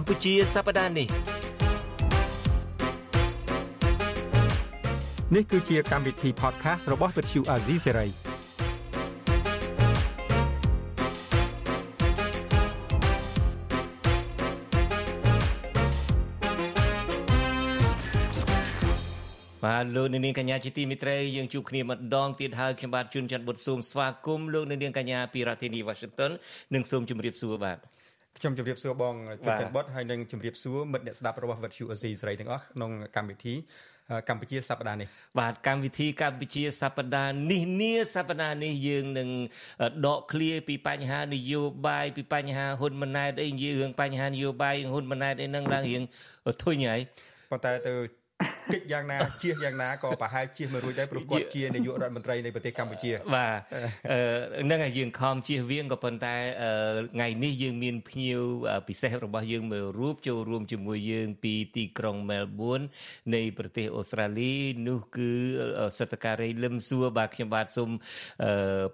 កម្ពុជាសប្តាហ៍នេះនេះគឺជាកម្មវិធី podcast របស់ Vuthu Azizi Serai បាទលោកនាងកញ្ញាជាទីមេត្រីយើងជួបគ្នាម្ដងទៀតហើយខ្ញុំបាទជួនច័ន្ទបុតស៊ូមស្វាគមន៍លោកនាងកញ្ញាពីរដ្ឋធានី Washington និងសូមជម្រាបសួរបាទ ខ្ញុំជម្រាបសួរបងជួនច័ន្ទបុតហើយនិងជម្រាបសួរមិត្តអ្នកស្ដាប់របស់វិទ្យុអេស៊ីសេរីទាំងអស់ក្នុងកម្មវិធីកម្ពុជាសប្តាហ៍នេះបាទកម្មវិធីកម្ពុជាសប្តាហ៍នេះនាសប្តាហ៍នេះយើងនឹងដកឃ្លាពីបញ្ហានយោបាយពីបញ្ហាហ៊ុនម៉ាណែតអីនិយាយរឿងបញ្ហានយោបាយហ៊ុនម៉ាណែតអីហ្នឹងឡើងរៀងធុញហើយប៉ុន្តែទៅ កិច្ចយ៉ាងណាជៀសយ៉ាងណាក៏ប្រហែលជៀសមិនរួចដែរព្រោះគាត់ជានាយករដ្ឋមន្ត្រីនៃប្រទេសកម្ពុជាបាទហ្នឹងហើយយើងខំជៀសវាងក៏ប៉ុន្តែថ្ងៃនេះយើងមានភ្ញៀវពិសេសរបស់យើងមួយរូបចូលរួមជាមួយយើងពីទីក្រុងមែលប៊ននៃប្រទេសអូស្ត្រាលីនោះគឺសតការីលឹមសួរបាទខ្ញុំបាទសូម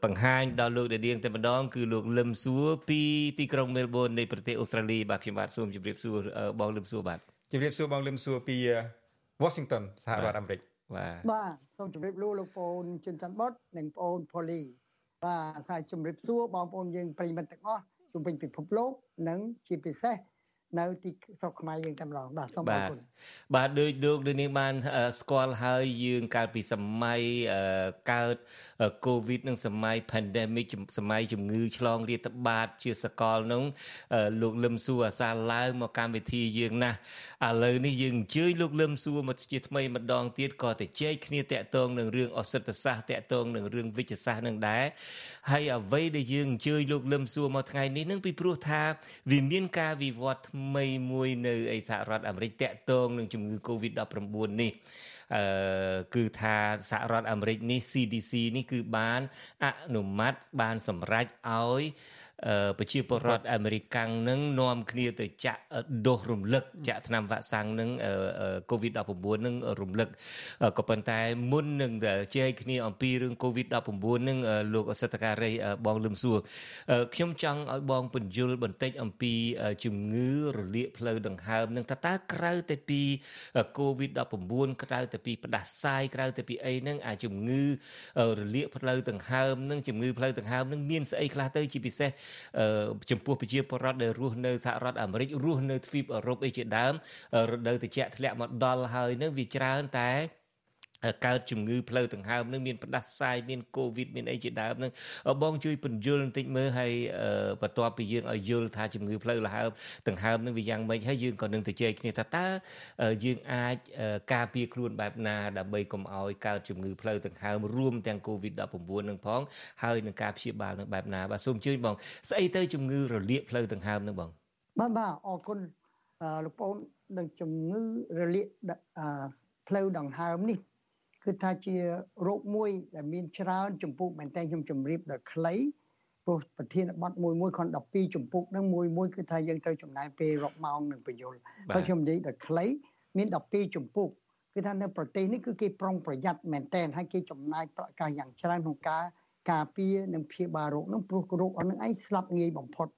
បង្ហាញដល់លោកដាដៀងតែម្ដងគឺលោកលឹមសួរពីទីក្រុងមែលប៊ននៃប្រទេសអូស្ត្រាលីបាទខ្ញុំបាទសូមជម្រាបសួរបងលឹមសួរបាទជម្រាបសួរបងលឹមសួរពី Washington សហរដ្ឋអាមេរិកបាទបាទសូមជម្រាបលាលោកប្អូនជិនច័ន្ទបុតនិងប្អូនផូលីបាទហើយជម្រាបសួរបងប្អូនយើងប្រិយមិត្តទាំងអស់ជុំវិញពិភពលោកនិងជាពិសេស នៅទីស្រុកខ្មែរយើងតែម្ដងបាទសូមអរគុណបាទដោយលោកដូចនេះបានស្គាល់ហើយយើងកាលពីសម័យកើត COVID និងសម័យ pandemic សម័យជំងឺឆ្លងរាតត្បាត ជាសកលនោះលោកលឹមសួរអាសាឡើងមកកម្មវិធីយើងណាស់ឥឡូវនេះយើងអញ្ជើញលោកលឹមសួរមកជាថ្មីម្ដងទៀតក៏ទៅជែកគ្នាតាក់ទងនឹងរឿងអសិទ្ធសាស្ត្រតាក់ទងនឹងរឿងវិជ្ជសាស្ត្រនឹងដែរហើយអ្វីដែលយើងអញ្ជើញលោកលឹមសួរមកថ្ងៃនេះនឹងពីព្រោះថាវាមានការវិវត្តថ្មីមួយនៅឯសហរដ្ឋអាមេរិកតាក់ទងនឹងជំងឺ Covid-19 នេះអឺគឺថាសហរដ្ឋអាមេរិកនេះ CDC នេះគឺបានអនុម័តបានសម្រេចឲ្យប្រជាពលរដ្ឋអាមេរិកាំងនឹងនាំគ្នាទៅចាក់ដូសរំលឹកចាក់ថ្នាំវ៉ាក់សាំងនឹង COVID-19 នឹងរំលឹកក៏ប៉ុន្តែមុននឹងជែកគ្នាអំពីរឿង COVID-19 នឹងលោកអសិទ្ធការីបងលឹមសួរខ្ញុំចង់ឲ្យបងបញ្យលបន្តិចអំពីជំងឺរលាកផ្លូវដង្ហើមនឹងតើតើក្រៅតែពី COVID-19 ក្រៅតែពីផ្ដាសាយក្រៅតែពីអីហ្នឹងអាជំងឺរលាកផ្លូវដង្ហើមនឹងជំងឺផ្លូវដង្ហើមនឹងមានស្អីខ្លះទៅជាពិសេសចំពោះប្រជាពលរដ្ឋដែលរស់នៅសហរដ្ឋអាមេរិករស់នៅទ្វីបអឺរ៉ុបអីជាដើមរដូវត្រជាក់ធ្លាក់មកដល់ហើយនឹងវាច្រើនតែ កើតជំងឺផ្លូវដង្ហើមនឹងមានផ្ដាសាយមានកូវីដមានអីជាដើមនឹងបងជួយពន្យល់បន្តិចមើលហើយបន្ទាប់ពីយើងឲ្យយល់ថាជំងឺផ្លូវដង្ហើមដង្ហើមនឹងវាយ៉ាងម៉េចហើយយើងក៏នឹងទៅជែកគ្នាថាតើយើងអាចការពារខ្លួនបែបណាដើម្បីកុំឲ្យកើតជំងឺផ្លូវដង្ហើមរួមទាំងកូវីដ19នឹងផងហើយនឹងការព្យាបាលនឹងបែបណាបាទសូមជឿបងស្អីទៅជំងឺរលាកផ្លូវដង្ហើមនឹងបងបាទបាទអរគុណលោកប្អូននឹងជំងឺរលាកផ្លូវដង្ហើមនេះ គឺថាជារោគមួយដែលមានច្រើនចម្ពោះមែនតើខ្ញុំជម្រាបដល់ខ្លីព្រោះប្រធានបទមួយមួយខន12ចម្ពោះហ្នឹងមួយមួយគឺថាយើងត្រូវចំណាយពេលរាប់ម៉ោងនឹងបញ្យលហើយខ្ញុំនិយាយដល់ខ្លីមាន12ចម្ពោះគឺថានៅប្រទេសនេះគឺគេប្រុងប្រយ័ត្នមែនតើហើយគេចំណាយប្រាក់កាសយ៉ាងច្រើនក្នុងការការពារនិងព្យាបាលរោគហ្នឹងព្រោះរោគអស់ហ្នឹងឯងស្លាប់ងាយបំផុត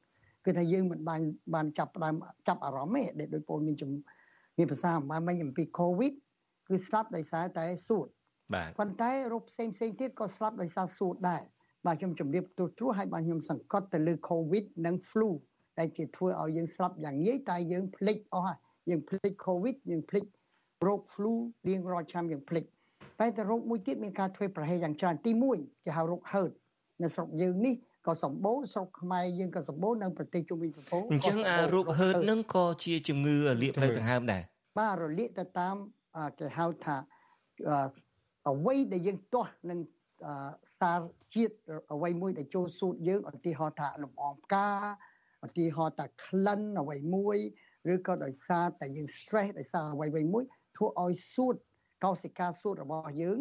គឺថាយើងមិនបានបានចាប់ដើមចាប់អារម្មណ៍ទេដែលដោយពលមានជំមានភាសាអំបញ្ញអំពី COVID គឺស្លាប់ដោយសារតែសួត បាទប៉ុន្តែរោគផ្សេងផ្សេងទៀតក៏ស្លាប់ដោយសារសួតដែរបាទខ្ញុំជម្រាបទូទ្រួហើយបាទខ្ញុំសង្កត់ទៅលើ COVID និង flu ដែលជាធ្វើឲ្យយើងស្លាប់យ៉ាងងាយតែយើងភ្លេចអស់ហើយយើងភ្លេច COVID យើងភ្លេចរោគ flu រៀងរាល់ឆ្នាំយើងភ្លេចតែតែរោគមួយទៀតមានការធ្វើប្រហែលយ៉ាងច្រើនទី1គេហៅរោគ herd នៅស្រុកយើងនេះក៏សម្បូរស្រុកខ្មែរយើងក៏សម្បូរនៅប្រទេសជុំវិញពិភពអញ្ចឹងអារោគ herd នឹងក៏ជាជំងឺលាកផ្លូវដង្ហើមដែរបាទរលាកទៅតាមគេហៅថា អ្វីដែលយើងទាស់នឹងសារជាតិអ្វីមួយដែលចូលសួតយើងឧទាហរណ៍ថាលំអងផ្កាឧទាហរណ៍ថាក្លិនអ្វីមួយឬក៏ដោយសារតែយើង stress ដោយសារអ្វីអ្វីមួយធ្វើឲ្យសួតកោសិកាសួតរបស់យើង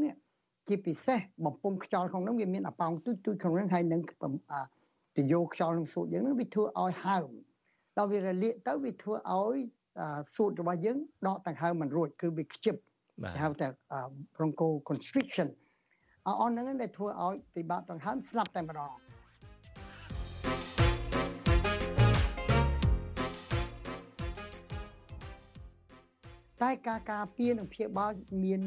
ជាពិសេសបំពង់ខ្យល់ក្នុងនោះវាមានអប៉ោងទុយទុយក្នុងនោះហើយនឹងទយោខ្យល់ក្នុងសួតយើងនឹងវាធ្វើឲ្យហើមដល់វារលាកទៅវាធ្វើឲ្យសួតរបស់យើងដកដង្ហើមមិនរួចគឺវាខ្ជិប គេហៅថា broncho constriction អនហ្នឹងដែលធ្វើឲ្យពិបាកដង្ហើមស្លាប់តែម្ដងតែការការពារនិងព្យាបាលមាន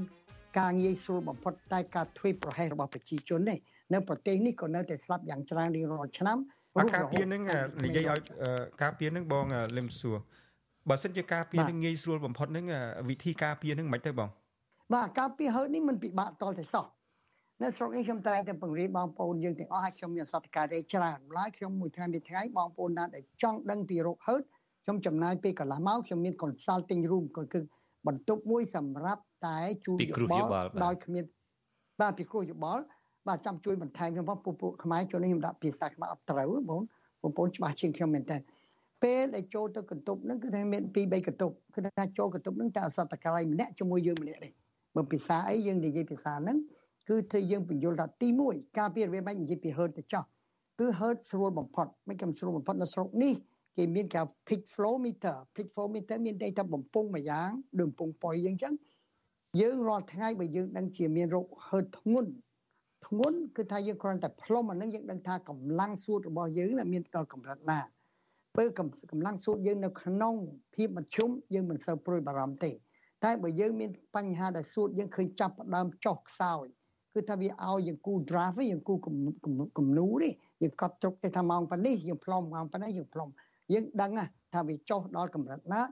ការងាយស្រួលបំផុតតែការធ្វើប្រហែសរបស់ប្រជាជននេះនៅប្រទេសនេះក៏នៅតែស្លាប់យ៉ាងច្រើនរៀងរាល់ឆ្នាំការពារនឹងនិយាយឲ្យការពារនឹងបងលឹមសួរបើសិនជាការពារនឹងងាយស្រួលបំផុតនឹងវិធីការពារនឹងមិនទៅបង បាទការពារហឺតនេះมันពិបាកតតែសោះនៅស្រុកនេះខ្ញុំតែតែបង្រៀនបងប្អូនយើងទាំងអស់ឲ្យខ្ញុំមានសតការទេច្រើនម្ល៉េះខ្ញុំមួយថ្ងៃមួយថ្ងៃបងប្អូនណាដែលចង់ដឹងពីរោគហឺតខ្ញុំចំណាយពេលកន្លះម៉ោងខ្ញុំមាន consulting room ក៏គឺបន្ទប់មួយសម្រាប់តែជួយយោបល់ដោយគ្មានបាទពីគ្រូយោបល់បាទចាំជួយបន្ថែមខ្ញុំផងពួកពួកខ្មែរចូលនេះខ្ញុំដាក់ភាសាខ្មែរអត់ត្រូវបងបងប្អូនច្បាស់ជាងខ្ញុំមែនតើពេលដែលចូលទៅកន្ទប់ហ្នឹងគឺថាមាន2 3កន្ទប់គឺថាចូលកន្ទប់ហ្នឹងតែអសតកាយម្នាក់ជាមួយយើងម្នាក់ទេ បើភាសាអីយើងនិយាយភាសាហ្នឹងគឺធ្វើយើងបញ្យល់ថាទី1ការពាររបៀបម៉េចនិយាយពី hurt ទៅចោះគឺ hurt ស្រួលបំផុតមិនកំស្រួលបំផុតនៅស្រុកនេះគេមានគេ peak flow meter peak flow meter មានតែតែបំពង់មួយយ៉ាងដូចបំពង់ប៉ុយយើងចឹងយើងរាល់ថ្ងៃបើយើងដឹងជាមានរោគ hurt ធ្ងន់ធ្ងន់គឺថាយើងគ្រាន់តែផ្លុំអានឹងយើងដឹងថាកម្លាំងសួតរបស់យើងមានដល់កម្រិតណាពេលកម្លាំងសួតយើងនៅក្នុងភាពមធ្យមយើងមិនសូវព្រួយបារម្ភទេ តែបើយើងមានបញ្ហាដែលសួតយើងឃើញចាប់ផ្ដើមចុះខ្សោយគឺថាវាឲ្យយើងគូ draft យើងគូគំនូនេះយើងកត់ទុកទៅថាម៉ោងប៉ុណ្នេះយើងផ្លុំម៉ោងប៉ុណ្នេះយើងផ្លុំយើងដឹងថាវាចុះដល់កម្រិតណា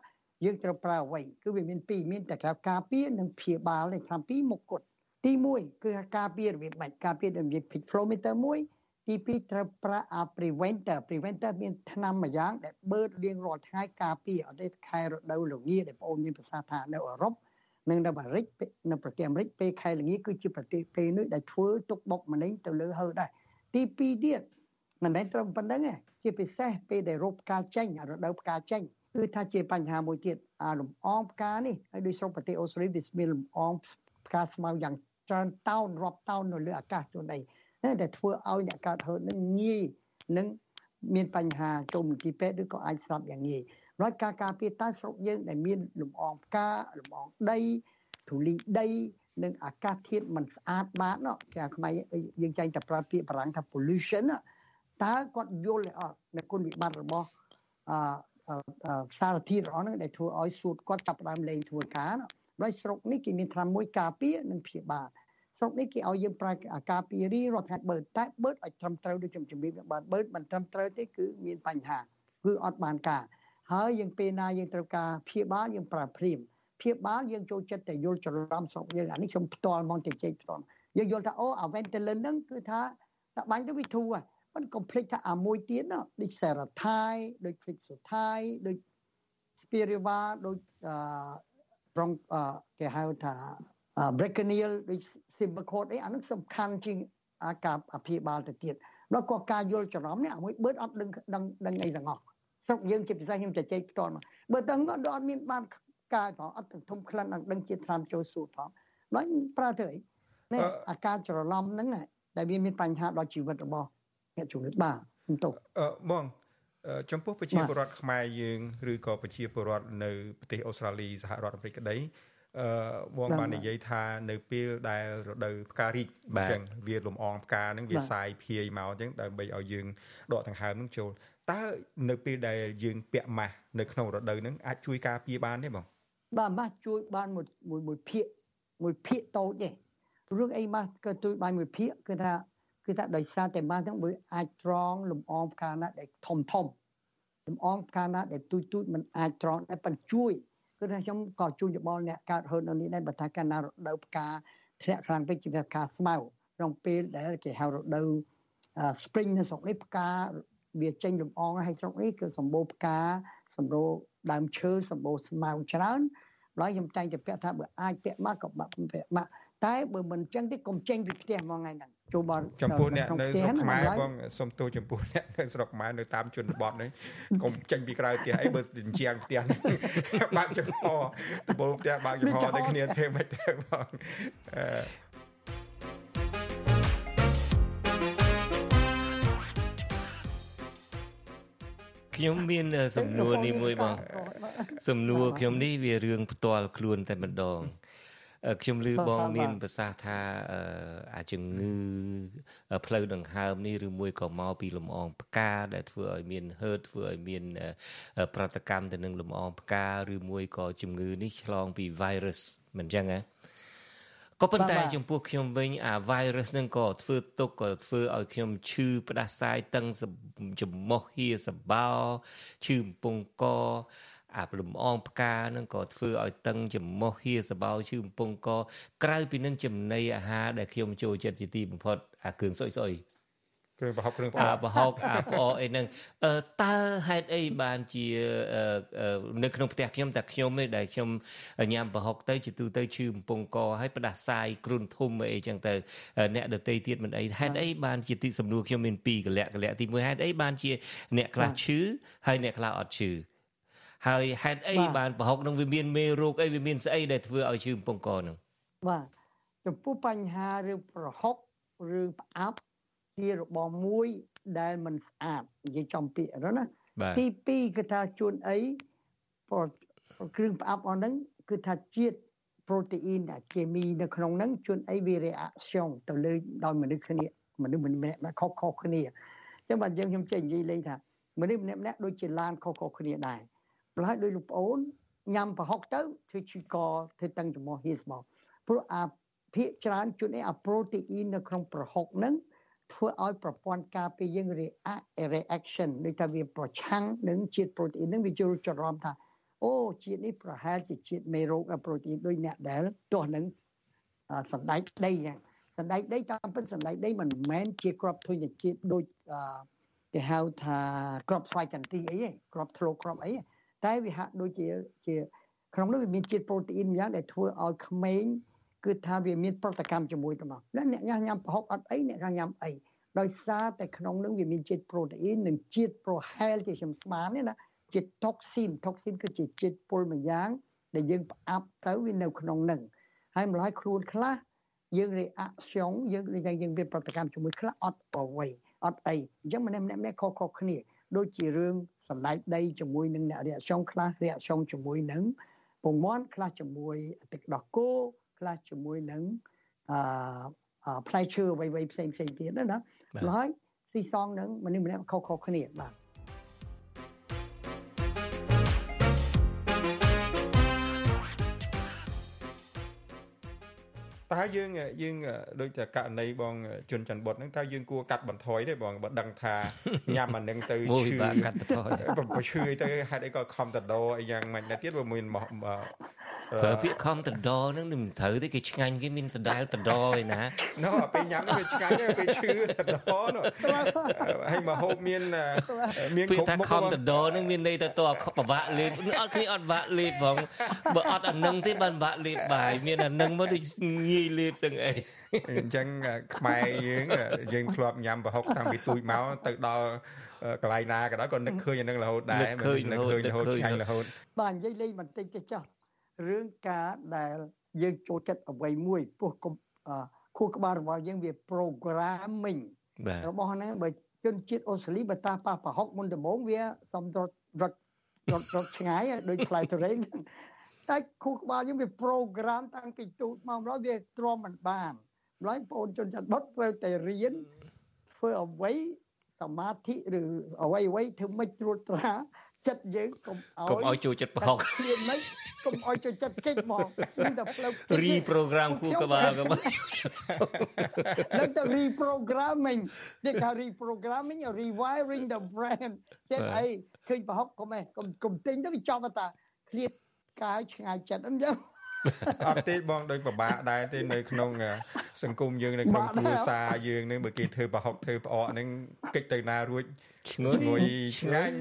យើងត្រូវប្រើអ្វីគឺវាមានពីរមានតែការពារនិងព្យាបាលនេះតាមពីរមុខគត់ទី1គឺការពាររបៀបម៉េចការពាររបៀប pick flow meter មួយ ទី2ត្រូវប្រើអា preventer preventer មានថ្នាំមួយយ៉ាង ដែលបឺតរៀងរាល់ថ្ងៃការពារអត់ទេខែរដូវល្ងាដែលបងអូនមានប្រសាសន៍ថានៅអឺរ៉ុបនិងនៅអាមេរិកនៅប្រទេសអាមេរិកពេលខែល្ងាគឺជាប្រទេសពេលនោះដែលធ្វើទុកបុកម្នេញទៅលើហើដែរទី2ទៀតមិនមែនត្រឹមប៉ុណ្្នឹងទេជាពិសេសពេលដែលរោគផ្កាចេញរដូវផ្កាចេញគឺថាជាបញ្ហាមួយទៀតអាលំអងផ្កានេះហើយដោយស្រុកប្រទេសអូស្ត្រាលីវាមានលំអងផ្កាស្មៅយ៉ាងច្រើនតោនរាប់តោននៅលើអាកាសជូន អីតែធ្វើឲ្យអ្នកកើតហឺតនឹងងាយនឹងមានបញ្ហាចូលមន្ទីរពេទ្យឬក៏អាចស្លាប់យ៉ាងងាយដោយការការពារតើស្រុកយើងដែលមានលំអងផ្កាលំអងដីធូលីដីនិងអាកាសធាតុមិនស្អាតបាតនោះគេខ្មែរយើងចែងតែប្រើពាក្យបារាំងថា pollution តើគាត់យល់អត់នៅគុណវិបត្តិរបស់អឺសារធាតុរបស់ហ្នឹងដែលធ្វើឲ្យសួតគាត់ចាប់ផ្ដើមលេងធ្វើការដោយស្រុកនេះគេមានត្រាំមួយការពារនិងព្យាបាល ស្រុកនេះគេឲ្យយើងប្រើការពាររីរាល់ថ្ងៃបឺតតែបឺតឲ្យត្រឹមត្រូវដូចខ្ញុំជំរាបបានបឺតមិនត្រឹមត្រូវទេគឺមានបញ្ហាគឺអត់បានការហើយយើងពេលណាយើងត្រូវការព្យាបាលយើងប្រើព្រាមព្យាបាលយើងចូលចិត្តតែយល់ច្រឡំស្រុកយើងអានេះខ្ញុំផ្ទាល់មកទៅជែកផ្ទាល់យើងយល់ថាអូអា Ventolin ហ្នឹងគឺថាដាក់បាញ់ទៅវាធូរហ្នឹងមិនកុំភ្លេចថាអាមួយទៀតណាដូច Serotype ដូច Flixotype ដូច Spiriva ដូចអឺប្រងគេហៅថា Breckenil ដូច Symbicort អីអានោះសំខាន់ជាងអាការអភិបាលទៅទៀតដល់ក៏ការយល់ច្រឡំនេះអាមួយបឺតអត់ដឹងដឹងដឹងអីទាំងអស់ស្រុកយើងជាពិសេសខ្ញុំជជែកផ្ទាល់មកបើតើអត់អត់មានបានកាយផងអត់ទាំងធំក្លិនអត់ដឹងជាថ្នាំចូលសួតផងដល់ប្រើទៅអីនេះអាការច្រឡំហ្នឹងដែលវាមានបញ្ហាដល់ជីវិតរបស់អ្នកជំងឺបាទសំទោសអឺបងចំពោះប្រជាពលរដ្ឋខ្មែរយើងឬក៏ប្រជាពលរដ្ឋនៅប្រទេសអូស្ត្រាលីសហរដ្ឋអាមេរិកក្តីអឺ បងបាននិយាយថានៅពេលដែលរដូវផ្ការីកអញ្ចឹងវាលំអងផ្កាហ្នឹងវាសាយភាយមកអញ្ចឹងដើម្បីឲ្យយើងដកដង្ហើមហ្នឹងចូលតើនៅពេលដែលយើងពាក់ម៉ាស់នៅក្នុងរដូវហ្នឹងអាចជួយការពារបានទេបងបាទម៉ាស់ជួយបានមួយមួយមួយភាកមួយភាកតូចទេរឿងអីម៉ាស់ក៏ជួយបានមួយភាកគឺថាគឺថាដោយសារតែម៉ាស់ហ្នឹងវាអាចត្រង់លំអងផ្កាណាដែលធំធំលំអងផ្កាណាដែលទូចទូចมันអាចត្រង់តែប៉ុន្តែជួយ គឺថាខ្ញុំក៏ជួយយោបល់អ្នកកើតហឺតនៅនេះដែរបើថាកាលណារដូវផ្កាធ្លាក់ខ្លាំងពេកជាផ្កាស្មៅក្នុងពេលដែលគេហៅរដូវ spring នៅស្រុកនេះផ្កាវាចេញលំអងហើយស្រុកនេះគឺសម្បូរផ្កាសម្បូរដើមឈើសម្បូរស្មៅច្រើនឡើយខ្ញុំតែងតែពាក់ថាបើអាចពាក់មកក៏បាក់ពាក់មកតែបើមិនចឹងទេកុំចេញពីផ្ទះមកថ្ងៃហ្នឹង ចូលមកចំពោះអ្នកនៅស្រុកខ្មែរបងសុំទោសចំពោះអ្នកនៅស្រុកខ្មែរនៅតាមជនបទនេះកុំចេញពីក្រៅផ្ទះអីបើជញ្ជាំងផ្ទះនេះបើកចំហដបូលផ្ទះបើកចំហតែគ្នាទេមិនទេបងអឺខ្ញុំមានសំណួរនេះមួយបងសំណួរខ្ញុំនេះវារឿងផ្ទាល់ខ្លួនតែម្ដង ខ្ញុំឮបងមានប្រសាសន៍ថាអាជំងឺផ្លូវដង្ហើមនេះឬមួយក៏មកពីលំអងផ្កាដែលធ្វើឲ្យមានហឺតធ្វើឲ្យមាន ប្រតិកម្មទៅនឹងលំអងផ្កាឬមួយក៏ជំងឺនេះឆ្លងពី virus មិនចឹងហ៎ក៏ប៉ុន្តែចំពោះខ្ញុំវិញអា virus ហ្នឹងក៏ធ្វើទុកក៏ធ្វើឲ្យខ្ញុំឈឺផ្ដាសាយតឹងចំមោះហៀសបោឈឺកំពង់ក អាលំអងផ្កានឹងក៏ធ្វើឲ្យតឹងចំមោះហៀសបោឈឺកំពង់កក្រៅពីនឹងចំណីអាហារដែលខ្ញុំចូលចិត្តជាទីបំផុតអាគ្រឿងសុយសុយគ្រឿងប្រហុកគ្រឿងផ្អកប្រហុកអាផ្អកអីហ្នឹងតើហេតុអីបានជានៅក្នុងផ្ទះខ្ញុំតែខ្ញុំទេដែលខ្ញុំញ៉ាំប្រហុកទៅជាទូទៅឈឺបំពង់កហើយផ្ដាសាយគ្រុនធំអីចឹងទៅអ្នកដតីទៀតមិនអីហេតុអីបានជាទីសំណួរខ្ញុំមានពីរកលៈកលៈទី1ហេតុអីបានជាអ្នកខ្លះឈឺហើយអ្នកខ្លះអត់ឈឺ ហើយហេតុអីបានប្រហុកនឹងវាមានមេរោគអីវាមានស្អីដែលធ្វើឲ្យឈឺបំពង់កនឹងបាទចំពោះបញ្ហារឿងប្រហុកឬផ្អាប់ជារបបមួយដែលមិនស្អាតនិយាយចំពាក្យហ្នឹងណាទី2គឺថាជួនអីគ្រឿងផ្អាប់អស់ហ្នឹងគឺថាជាតិប្រូតេអ៊ីនដែលគីមីនៅក្នុងហ្នឹងជួនអីវា reaction ទៅលើដោយមនុស្សគ្នាមនុស្សម្នាក់ខុសខុសគ្នាអញ្ចឹងបាទយើងខ្ញុំចេះនិយាយលេងថាមនុស្សម្នាក់ម្នាក់ដូចជាឡានខុសខុសគ្នាដែរ ប្រហែលដោយលោកប្អូនញ៉ាំប្រហុកទៅធ្វើឈឺកធ្វើតឹងច្រមុះហៀសមកព្រោះអាភាកច្រើនជួនអីអាប្រូតេអ៊ីននៅក្នុងប្រហុកហ្នឹងធ្វើឲ្យប្រព័ន្ធការពារយើង reaction ដូចថាវាប្រឆាំងនឹងជាតិប្រូតេអ៊ីនហ្នឹងវាចូលច្រឡំថាអូជាតិនេះប្រហែលជាជាតិមេរោគប្រូតេអ៊ីនដូចអ្នកដែលទាស់នឹងសណ្ដែកដីហ្នឹងសណ្ដែកដីតាមពិតសណ្ដែកដីមិនមែនជាក្របធុញជាតិដូចគេហៅថាក្របស្វាយចន្ទីអីទេក្របធ្លោក្របអី តែវាហាក់ដូចជាជាក្នុងនោះវាមានជាតិប្រូតេអ៊ីនយ៉ាងដែលធ្វើឲ្យក្មេងគឺថាវាមានប្រតិកម្មជាមួយទៅមកអ្នកញ៉ាំប្រហុកអត់អីអ្នកញ៉ាំអីដោយសារតែក្នុងនឹងវាមានជាតិប្រូតេអ៊ីននិងជាតិប្រូហែលជាខ្ញុំស្មាននេះណាជាតិតុកស៊ីនតុកស៊ីនគឺជាជាតិពុលមួយយ៉ាងដែលយើងផ្អាប់ទៅវានៅក្នុងនឹងហើយម្ល៉េះខ្លួនខ្លះយើង reaction យើងយើងយើងមានប្រតិកម្មជាមួយខ្លះអត់អ្វីអត់អីអញ្ចឹងម្នាក់ម្នាក់ម្នាក់ខុសខុសគ្នាដូចជារឿង សម្ដែងដីជាមួយនឹងអ្នក reaction ខ្លះ reaction ជាមួយនឹងពងមាន់ខ្លះជាមួយទឹកដោះគោខ្លះជាមួយនឹងអឺផ្លែឈើអ្វីៗផ្សេងផ្សេងទៀតណាហើយស៊ីសងនឹងមនុស្សម្នាក់ខុសៗគ្នាបាទ តើយើងយើងដូចតែករណីបងជុនច័ន្ទបុតហ្នឹងតើយើងគួរកាត់បន្ថយទេបងបើដឹងថាញ៉ាំអានឹងទៅឈឺកាត់បន្ថយបើឈឺទៅហេតុអីក៏ខំតដោអីយ៉ាងម៉េចដែរទៀតបើមាន ប្រើពាក្យខំតដហ្នឹងមិនត្រូវទេគេឆ្ងាញ់គេមានសដាលតដឯណាណូពេលញ៉ាំវាឆ្ងាញ់ពេលឈឺតដនោះហើយមកហូបមានមានគ្រប់មុខខំតដហ្នឹងមានន័យទៅតបបាក់លេបអត់គ្នាអត់បាក់លេបផងបើអត់អានឹងទេបានបាក់លេបបាយមានអានឹងមកដូចងាយលេបទាំងអីអញ្ចឹងខ្មែរយើងយើងធ្លាប់ញ៉ាំប្រហុកតាំងពីទូចមកទៅដល់កន្លែងណាក៏ដោយក៏នឹកឃើញអានឹងរហូតដែរនឹកឃើញរហូតឆ្ងាញ់រហូតបាទនិយាយលេងបន្តិចទៅចុះ រឿងការដែលយើងចូលចិត្តអ្វីមួយពោះខួរក្បាលរបស់យើងវា programming របស់ហ្នឹងបើជនជាតិអូស្ត្រាលីបើតាប៉ះប្រហុកមុនដំបូងវាសំរត់រត់រត់រត់ឆ្ងាយដូចផ្លែទុរេនតែខួរក្បាលយើងវា program តាំងពីទូតមកម្ល៉េះវាទ្រាំមិនបានម្ល៉េះបងជនជាតិបុតត្រូវតែរៀនធ្វើអ្វីសមាធិឬអ្វីអ្វីធ្វើមិនត្រួតត្រា ចិត្តយើងកុំឲ្យកុំឲ្យចូលចិត្តប្រហុកគ្មានមិនកុំឲ្យចូលចិត្តកិច្ចហ្មងមានតែផ្លូវរីប្រូក្រាមគូក្បាលក៏មិននឹងតែ reprogramming នេះថា reprogramming rewiring the brain ចិត្តអីឃើញប្រហុកកុំឯងកុំកុំទិញទៅវាចំតាឃ្លាតកាយឆ្ងាយចិត្តអញ្ចឹង អត់ទេបងដូចពិបាកដែរទេនៅក្នុង សង្គមយើងនៅក្នុងគ្រួសារយើងនឹងបើគេធ្វើប្រហុកធ្វើផ្អកនឹងកិច្ចទៅណារួចឈ្ងុយឈ្ងុយឆ្ងាញ់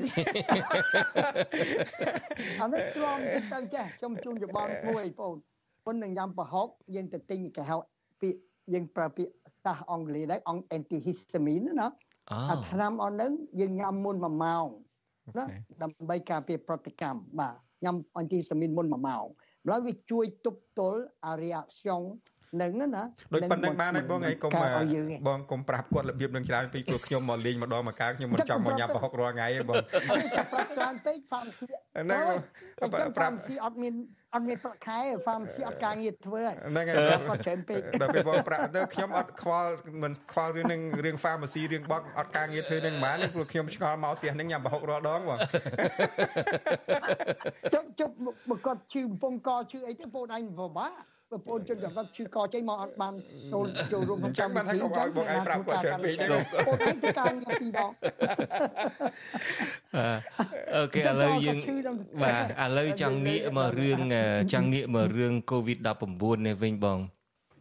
អានេះត្រង់ទៅចេះខ្ញុំជូនយោបល់មួយបងប៉ុននឹងញ៉ាំប្រហុកយើងទៅទិញគេហៅពាក្យយើងប្រើពាក្យសាសអង់គ្លេសដែរអង្គ antihistamine ណាអាថ្នាំអស់ហ្នឹងយើងញ៉ាំមុន1ម៉ោងណាដើម្បីការពារប្រតិកម្មបាទញ៉ាំ antihistamine មុន1ម៉ោង ម្ល៉េះវាជួយទប់ទល់អា reaction នឹងណាដូចប៉ុណ្្នឹងបានហើយបងឯងកុំបងកុំប្រាប់គាត់របៀបនឹងច្រើនពីព្រោះខ្ញុំមកលេងម្ដងមកកើខ្ញុំមិនចង់មកញ៉ាំប្រហុករាល់ថ្ងៃទេបងប្រាប់ច្រើនពេកផាំស៊ីហ្នឹងប្រាប់ស៊ីអត់មាន អត់មានប្រាក់ខែ pharmacy អត់ការងារធ្វើហ្នឹងហើយគាត់ច្រើនពេកដល់ពេលបងប្រាក់ទៅខ្ញុំអត់ខ្វល់មិនខ្វល់រឿងនឹងរឿង pharmacy រឿងបក់អត់ការងារធ្វើនឹងហ្មងព្រោះខ្ញុំឆ្ងល់មកផ្ទះនឹងញ៉ាំប្រហុករាល់ដងបងជប់ជប់មកគាត់ឈឺកំពង់កឈឺអីទៅបងឯងពិបាក បងប្អូនជនចង្រិតឈឺកចេញមកអត់បានចូលចូលរួមក្នុងកម្មវិធីចាំបានថាបងឯងប្រាប់គាត់ច្រើនពេកទេបងឯងទៅការងារពីរដងokay ឥឡូវយើងបាទឥឡូវចង់ងាកមករឿងចង់ងាកមករឿង COVID-19 នេះវិញបង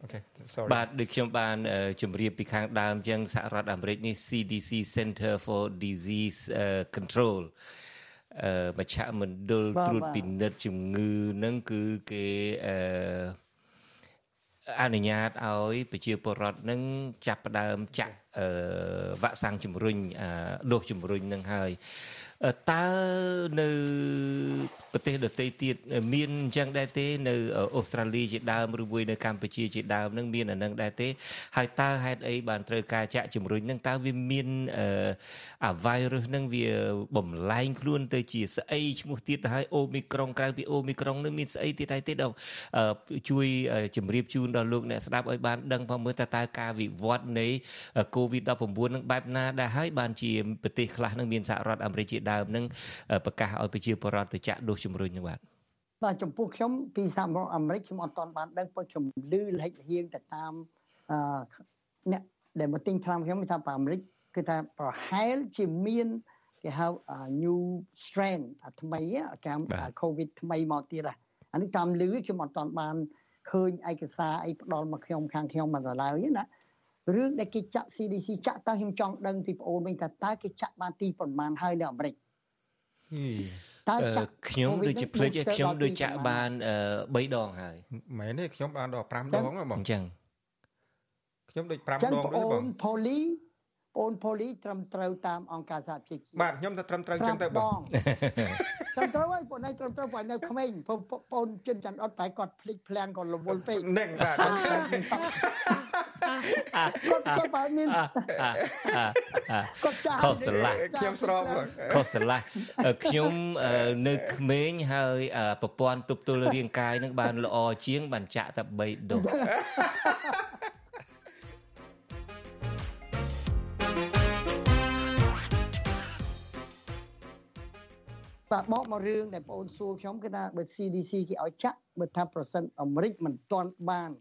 okay sorry បាទដូចខ្ញុំបានជម្រាបពីខាងដើមចឹងសហរដ្ឋអាមេរិកនេះ CDC Center for Disease Control អឺមជ្ឈមណ្ឌលត្រួតពិនិត្យជំងឺហ្នឹងគឺគេអឺ អនុញ្ញាតឲ្យប្រជាពលរដ្ឋនឹងចាប់ផ្ដើមចាក់វ៉ាក់សាំងជំរុញដូសជំរុញនឹងហើយតើនៅប្រទេសដទៃទៀតមានអញ្ចឹងដែរទេនៅអូស្ត្រាលីជាដើមឬមួយនៅកម្ពុជាជាដើមនឹងមានអានឹងដែរទេហើយតើហេតុអីបានត្រូវការចាក់ជំរុញនឹងតើវាមានអា virus នឹងវាបំលែងខ្លួនទៅជាស្អីឈ្មោះទៀតទៅហើយអូមីក្រុងក្រៅពីអូមីក្រុងនឹងមានស្អីទៀតហើយទេដល់ជួយជម្រាបជូនដល់លោកអ្នកស្ដាប់ឲ្យបានដឹងផងមើលតើតើការវិវត្តនៃ COVID-19 នឹងបែបណាដែរហើយបានជាប្រទេសខ្លះនឹងមានសហរដ្ឋអាមេរិកជាដើមនឹងប្រកាសឲ្យប្រជាពលរដ្ឋទៅចាក់ដូសជំរុញនឹងបាទបាទចំពោះខ្ញុំពីសហរដ្ឋអាមេរិកខ្ញុំអត់ទាន់បានដឹងព្រោះខ្ញុំឮលិចហៀងទៅតាមអឺអ្នកដែលមកទិញថ្នាំខ្ញុំថាអាមេរិកគឺថាប្រហែលជាមានគេហៅ new strain ថ្មីគេហៅ covid ថ្មីមកទៀតអានេះតាមឮខ្ញុំអត់ទាន់បានឃើញឯកសារអីផ្ដល់មកខ្ញុំខាងខ្ញុំមកដល់ឡើយណារឿងដែលគេចាក់ CDC ចាក់តើខ្ញុំចង់ដឹងពីប្អូនវិញថាតើគេចាក់បានទីប្រមាណហើយនៅអាមេរិកតើ ខ្ញុំដូចជាភ្លេចខ្ញុំដូចចាក់បាន3ដងហើយមែនទេខ្ញុំបានដល់5ដងហ្មងអញ្ចឹងខ្ញុំដូច5ដងទេបងផូលីបងផូលីត្រឹមត្រូវតាមអង្គការសហជីវជាតិបាទខ្ញុំទៅត្រឹមត្រូវចឹងទៅបងត្រឹមត្រូវហើយបងឯងត្រឹមត្រូវបងនៅក្មេងបងជិនច័ន្ទអត់តែគាត់ភ្លេចភ្លាំងគាត់រវល់ពេកនឹងបាទ គាត់គាត់បើមានគាត់ចាស់ខុសស្រឡះខ្ញុំស្របខុសស្រឡះខ្ញុំនៅក្មេងហើយប្រព័ន្ធទប់ទល់រាងកាយនឹងបានល្អជាងបានចាក់តែ3ដុសបាទបកមករឿងដែលបងអូនសួរខ្ញុំគឺថាបើ CDC គេឲ្យចាក់បើថាប្រសិនអាមេរិកមិនទាន់បាន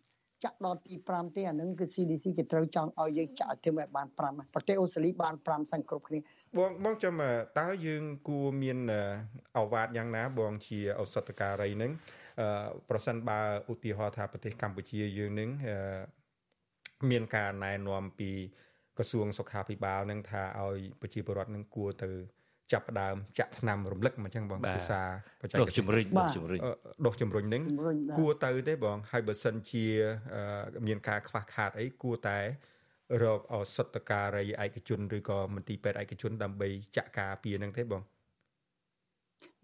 ចាក់ដល់ទី5ទេអានឹងគឺ CDC គេត្រូវចង់ឲ្យយើងចាក់ឲ្យធ្វើឲ្យបាន5ប្រទេសអូស្ត្រាលីបាន5សង្គ្រប់គ្នាបងបងចាំតើយើងគួរមានអវ៉ាតយ៉ាងណាបងជាឱសថការីនឹងប្រសិនបើឧទាហរណ៍ថាប្រទេសកម្ពុជាយើងនឹងមានការណែនាំពីក្រសួងសុខាភិបាលនឹងថាឲ្យប្រជាពលរដ្ឋនឹងគួរទៅ ចាប់ផ្ដើមចាក់ថ្នាំរំលឹកមកចឹងបងភាសាបច្ចេកទេសដុសជំរុញដុសជំរុញដុសជំរុញហ្នឹងគួរទៅទេបងហើយបើសិនជាមានការខ្វះខាតអីគួរតែរកឱសថការីឯកជនឬក៏មន្ទីរពេទ្យឯកជនដើម្បីចាក់ការពារហ្នឹងទេបង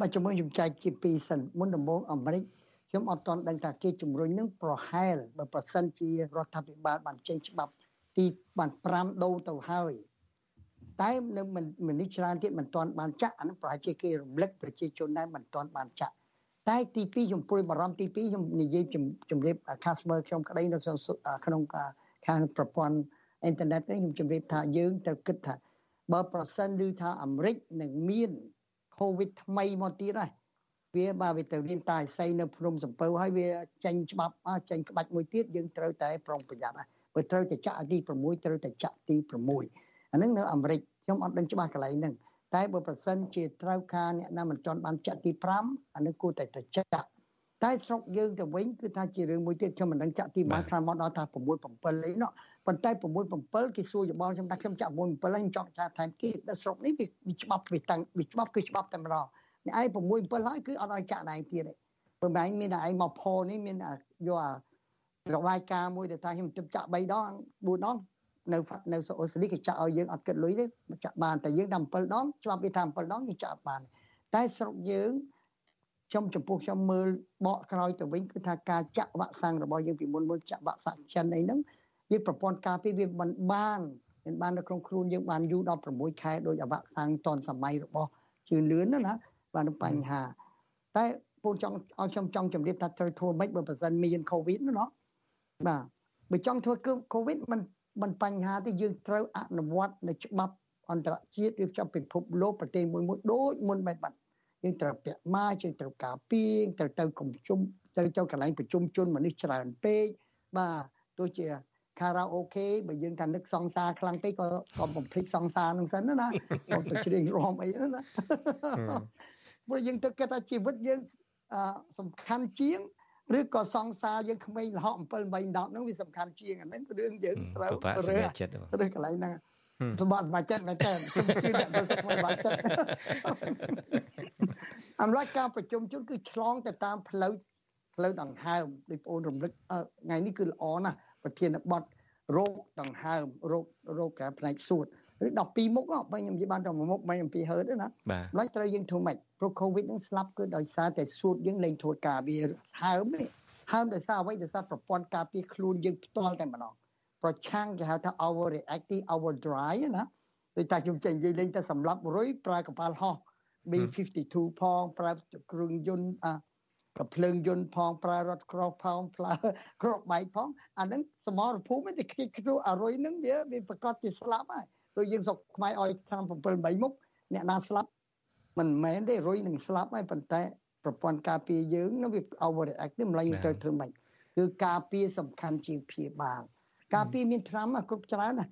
បាទជាមួយខ្ញុំចែកជាពីរសិនមុនដំបូងអាមេរិកខ្ញុំអត់ទាន់ដឹងថាគេជំរុញនឹងប្រហែលបើប្រសិនជារដ្ឋាភិបាលបានចេញច្បាប់ទីបាន5ដូរទៅហើយ តែនៅមិននេះច្រើនទៀតមិនទាន់បានចាក់អានោះប្រហែលជាគេរំលឹកប្រជាជនដែរមិនទាន់បានចាក់តែទី2ខ្ញុំព្រួយបារម្ភទី2ខ្ញុំនិយាយជម្រាប customer ខ្ញុំក្តីនៅក្នុងខាងប្រព័ន្ធអ៊ីនធឺណិតនេះខ្ញុំជម្រាបថាយើងត្រូវគិតថាបើប្រសិនឮថាអាមេរិកនឹងមាន COVID ថ្មីមកទៀតហើយវាបើវាទៅមានតាស័យនៅភ្នំសំពៅហើយវាចេញច្បាប់ចេញក្បាច់មួយទៀតយើងត្រូវតែប្រុងប្រយ័ត្នហើយបើត្រូវតែចាក់ទី6ត្រូវតែចាក់ទី6 អានឹងនៅអាមេរិកខ្ញុំអត់ដឹងច្បាស់កន្លែងហ្នឹងតែបើប្រសិនជាត្រូវការអ្នកណាមិនទាន់បានចាក់ទី5អានឹងគួរតែទៅចាក់តែស្រុកយើងទៅវិញគឺថាជារឿងមួយទៀតខ្ញុំមិនដឹងចាក់ទី1ខ្លាំងមកដល់ថា6 7អីណោះប៉ុន្តែ6 7គេសួរយោបល់ខ្ញុំថាខ្ញុំចាក់6 7ហើយខ្ញុំចង់ចាក់ថែមគេដល់ស្រុកនេះវាច្បាប់វាតាំងវាច្បាប់គឺច្បាប់តែម្ដងអ្នកឯង6 7ហើយគឺអត់ឲ្យចាក់ណែទៀតទេបើមិនឯងមានតែឯងមកផលនេះមានយកអារបាយការណ៍មួយដែលថាខ្ញុំជិបចាក់3ដង4ដង នៅនៅអូស្ត្រាលីគេចាក់ឲ្យយើងអត់គិតលុយទេចាក់បានតែយើងដល់7ដងច្បាប់វាថា7ដងយើងចាក់បាន តែស្រុកយើងខ្ញុំចំពោះខ្ញុំមើលបកក្រោយទៅវិញគឺថាការចាក់វ៉ាក់សាំងរបស់យើងពីមុនមុនចាក់វ៉ាក់សាំងចិនអីហ្នឹងវាប្រព័ន្ធការពារវាមិនបានមិនបាននៅក្នុងខ្លួនយើងបានយូរដល់6ខែដោយវ៉ាក់សាំងតនសម័យរបស់ជឿនលឿនណាបានបញ្ហា តែពូនចង់ឲ្យខ្ញុំចង់ជម្រាបថាត្រូវធ្វើម៉េចបើប្រសិនមានកូវីដណាបាទបើចង់ធ្វើគឺកូវីដมัน มันបញ្ហាទេយើងត្រូវអនុវត្តនៅច្បាប់អន្តរជាតិរៀបចំពិភពលោកប្រទេសមួយមួយដូចមុនបែបបាត់យើងត្រូវពាក់ម៉ាយើងត្រូវការពីងត្រូវទៅកុំជុំត្រូវទៅកន្លែងប្រជុំជនមនុស្សច្រើនពេកបាទទោះជាខារ៉ាអូខេបើយើងកាន់នឹកសង្សារខ្លាំងពេកក៏ក៏បំភ្លេចសង្សារនឹងសិនណាខ្ញុំទៅច្រៀងរំអីណាព្រោះយើងទៅគិតថាជីវិតយើងសំខាន់ជាង ឬក៏សង្សារយើងក្មេងលហក7 8 10ហ្នឹងវាសំខាន់ជាងអាហ្នឹងរឿងយើងត្រូវរើសចិត្តរើសកន្លែងហ្នឹងសម្បត្តិបាចិត្តមែនតើខ្ញុំជឿអ្នកទៅស្មៃបាចិត្តអមឡែកការប្រជុំជនគឺឆ្លងទៅតាមផ្លូវផ្លូវដង្ហើមដូចបងរំលឹកថ្ងៃនេះគឺល្អណាស់ប្រធានបទរោគដង្ហើមរោគរោគផ្នែកសួត ឬ12មុខបើខ្ញុំនិយាយបានតែមួយមុខមិនអំពីហឺតទេណាម្ល៉េះត្រូវយើងធ្វើម៉េចព្រោះ COVID នឹងស្លាប់គឺដោយសារតែសួតយើងលែងធ្វើការវាហើមនេះហើមដោយសារអ្វីដោយសារប្រព័ន្ធការពារខ្លួនយើងផ្ទាល់តែម្ដងប្រឆាំងគេហៅថា over reactive over dry ណាដូចតែខ្ញុំចេញនិយាយលេងតែសម្រាប់រុយប្រើកប៉ាល់ហោះ B52 ផងប្រើគ្រឿងយន្តអាកភ្លើងយន្តផងប្រើរថក្រោះផងប្រើក្រោះបែកផងអាហ្នឹងសមរភូមិតែខ្ជិះខ្ជួអរុយហ្នឹងវាវាប្រកាសជាស្លាប់ហើយ ដូចយើងសុកខ្មែរឲ្យឆ្នាំ7 8មុខអ្នកណាស្លាប់មិនមែនទេរុយនឹងស្លាប់ហើយប៉ុន្តែប្រព័ន្ធការពារយើងនឹងវា overreact នេះម្ល៉េះត្រូវធ្វើម៉េចគឺការពារសំខាន់ជាងព្យាបាលការពារមានថ្នាំគ្រប់ច្រើនណា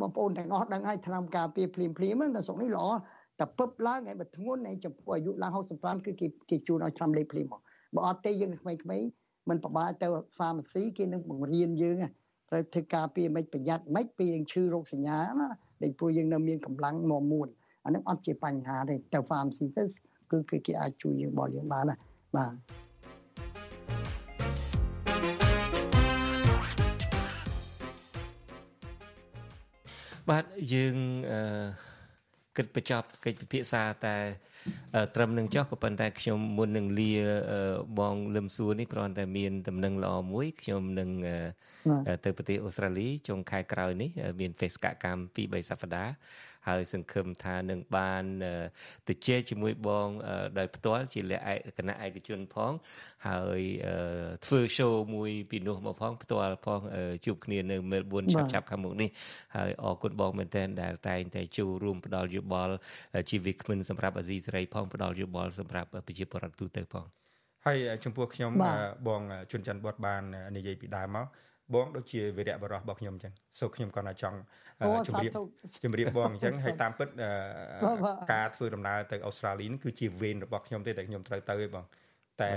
បងប្អូនទាំងអស់ដឹងហើយថ្នាំការពារភ្លាមភ្លាមតែស្រុកនេះល្អតែពឹបឡើងឯបើធ្ងន់ឯចំពោះអាយុឡើង65គឺគេគេជូនឲ្យថ្នាំលេបភ្លាមមកបើអត់ទេយើងក្មេងៗមិនប្របាទៅ pharmacy គេនឹងបង្រៀនយើងត្រូវធ្វើការពារមិនប្រយ័ត្នមិនពីយើងឈឺរោគសញ្ញាណា ដែលព្រោះយើងនៅមានកម្លាំងមមួនអានឹងអត់ជាបញ្ហាទេទៅ pharmacy ទៅគឺគឺគេអាចជួយយើងបោះយើងបានណាបាទបាទយើងអឺ គិតបញ្ចប់កិច្ចពិភាក្សាតែត្រឹមនឹងចុះក៏ប៉ុន្តែខ្ញុំមុននឹងលាបងលឹមសួរនេះគ្រាន់តែមានដំណឹងល្អមួយខ្ញុំនឹងទៅប្រទេសអូស្ត្រាលីចុងខែក្រោយនេះមានបេសកកម្ម2 3សប្តាហ៍ហើយសង្ឃឹមថានឹងបានទៅជែកជាមួយបងដោយផ្ទាល់ជាលក្ខគណៈឯកជនផង ហើយធ្វើ show មួយពីនោះមកផងផ្ទាល់ផងជួបគ្នានៅ Melbourne ឆាប់ឆាប់ខាងមុខនេះហើយអរគុណបងមែនទែនដែលតែងតែចូលរួមផ្ដល់យោបល់ជីវិតគ្មិនសម្រាប់អាស៊ីសេរីផងផ្ដល់យោបល់សម្រាប់ប្រជាពលរដ្ឋទូទៅផងហើយចំពោះខ្ញុំបងជុនច័ន្ទបតបាននិយាយពីដើមមក បងដូចជាវីរៈបរោះរបស់ខ្ញុំអញ្ចឹងសូខ្ញុំគាត់ថាចង់ជម្រាបជម្រាបបងអញ្ចឹងហើយតាមពិតការធ្វើដំណើរទៅអូស្ត្រាលីនេះគឺជាវេនរបស់ខ្ញុំទេតែខ្ញុំត្រូវទៅឯងបងតែ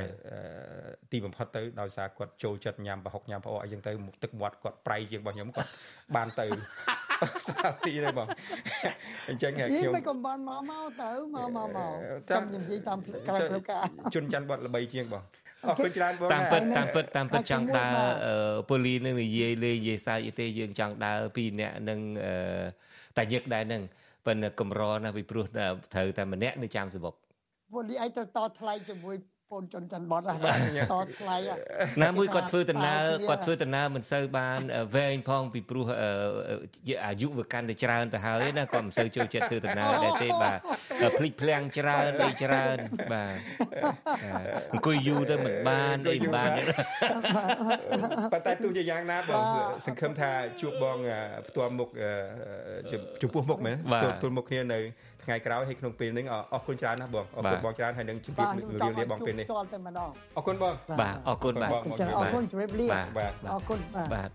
ទីបំផុតទៅដោយសារគាត់ចូលចិត្តញ៉ាំប្រហុកញ៉ាំផ្អកអីចឹងទៅទឹកមាត់គាត់ប្រៃជាងរបស់ខ្ញុំគាត់បានទៅស្រាទីទេបងអញ្ចឹងខ្ញុំមិនកំបានមកមកទៅមកមកមកចាំនិយាយតាមក្រៅផ្លូវការជន់ច័ន្ទបត់ល្បីជាងបង អរគុណច្រើនបងតាមពិតតាមពិតតាមពិតចង់ដើរពូលីនឹងនិយាយលេងនិយាយសើចទេយើងចង់ដើរពីរនាក់នឹងតែញឹកដែរនឹងប៉ុន្តែកម្រណាស់ពីព្រោះត្រូវតែម្នាក់នៅចាំសបុកពូលីឯងទៅតថ្លៃជាមួយូ នចុនច័ន្ទបតតថ្លៃណាមួយគាត់ធ្វើដំណើរគាត់ធ្វើដំណើរមិនសូវបានវែងផងពីព្រោះអាយុវាកាន់តែច្រើនទៅហើយណាគាត់មិនសូវចូលចិត្តធ្វើដំណើរដែរទេបាទភ្លេចភ្លាំងច្រើនអីច្រើនបាទអង្គុយយូរទៅមិនបានអីមិនបានប៉ុន្តែទោះជាយ៉ាងណាបងសង្ឃឹមថាជួបបងផ្ទាល់មុខចំពោះមុខមែនទល់មុខគ្នានៅ ថ្ងៃក្រោយហើយក្នុងពេលនេះអរគុណច្រើនណាស់បងអរគុណបងច្រើនហើយនឹងជម្រាបរៀបលាបងពេលនេះអរគុណបងបាទអរគុណបាទអរគុណជម្រាបលាបាទអរគុណបាទ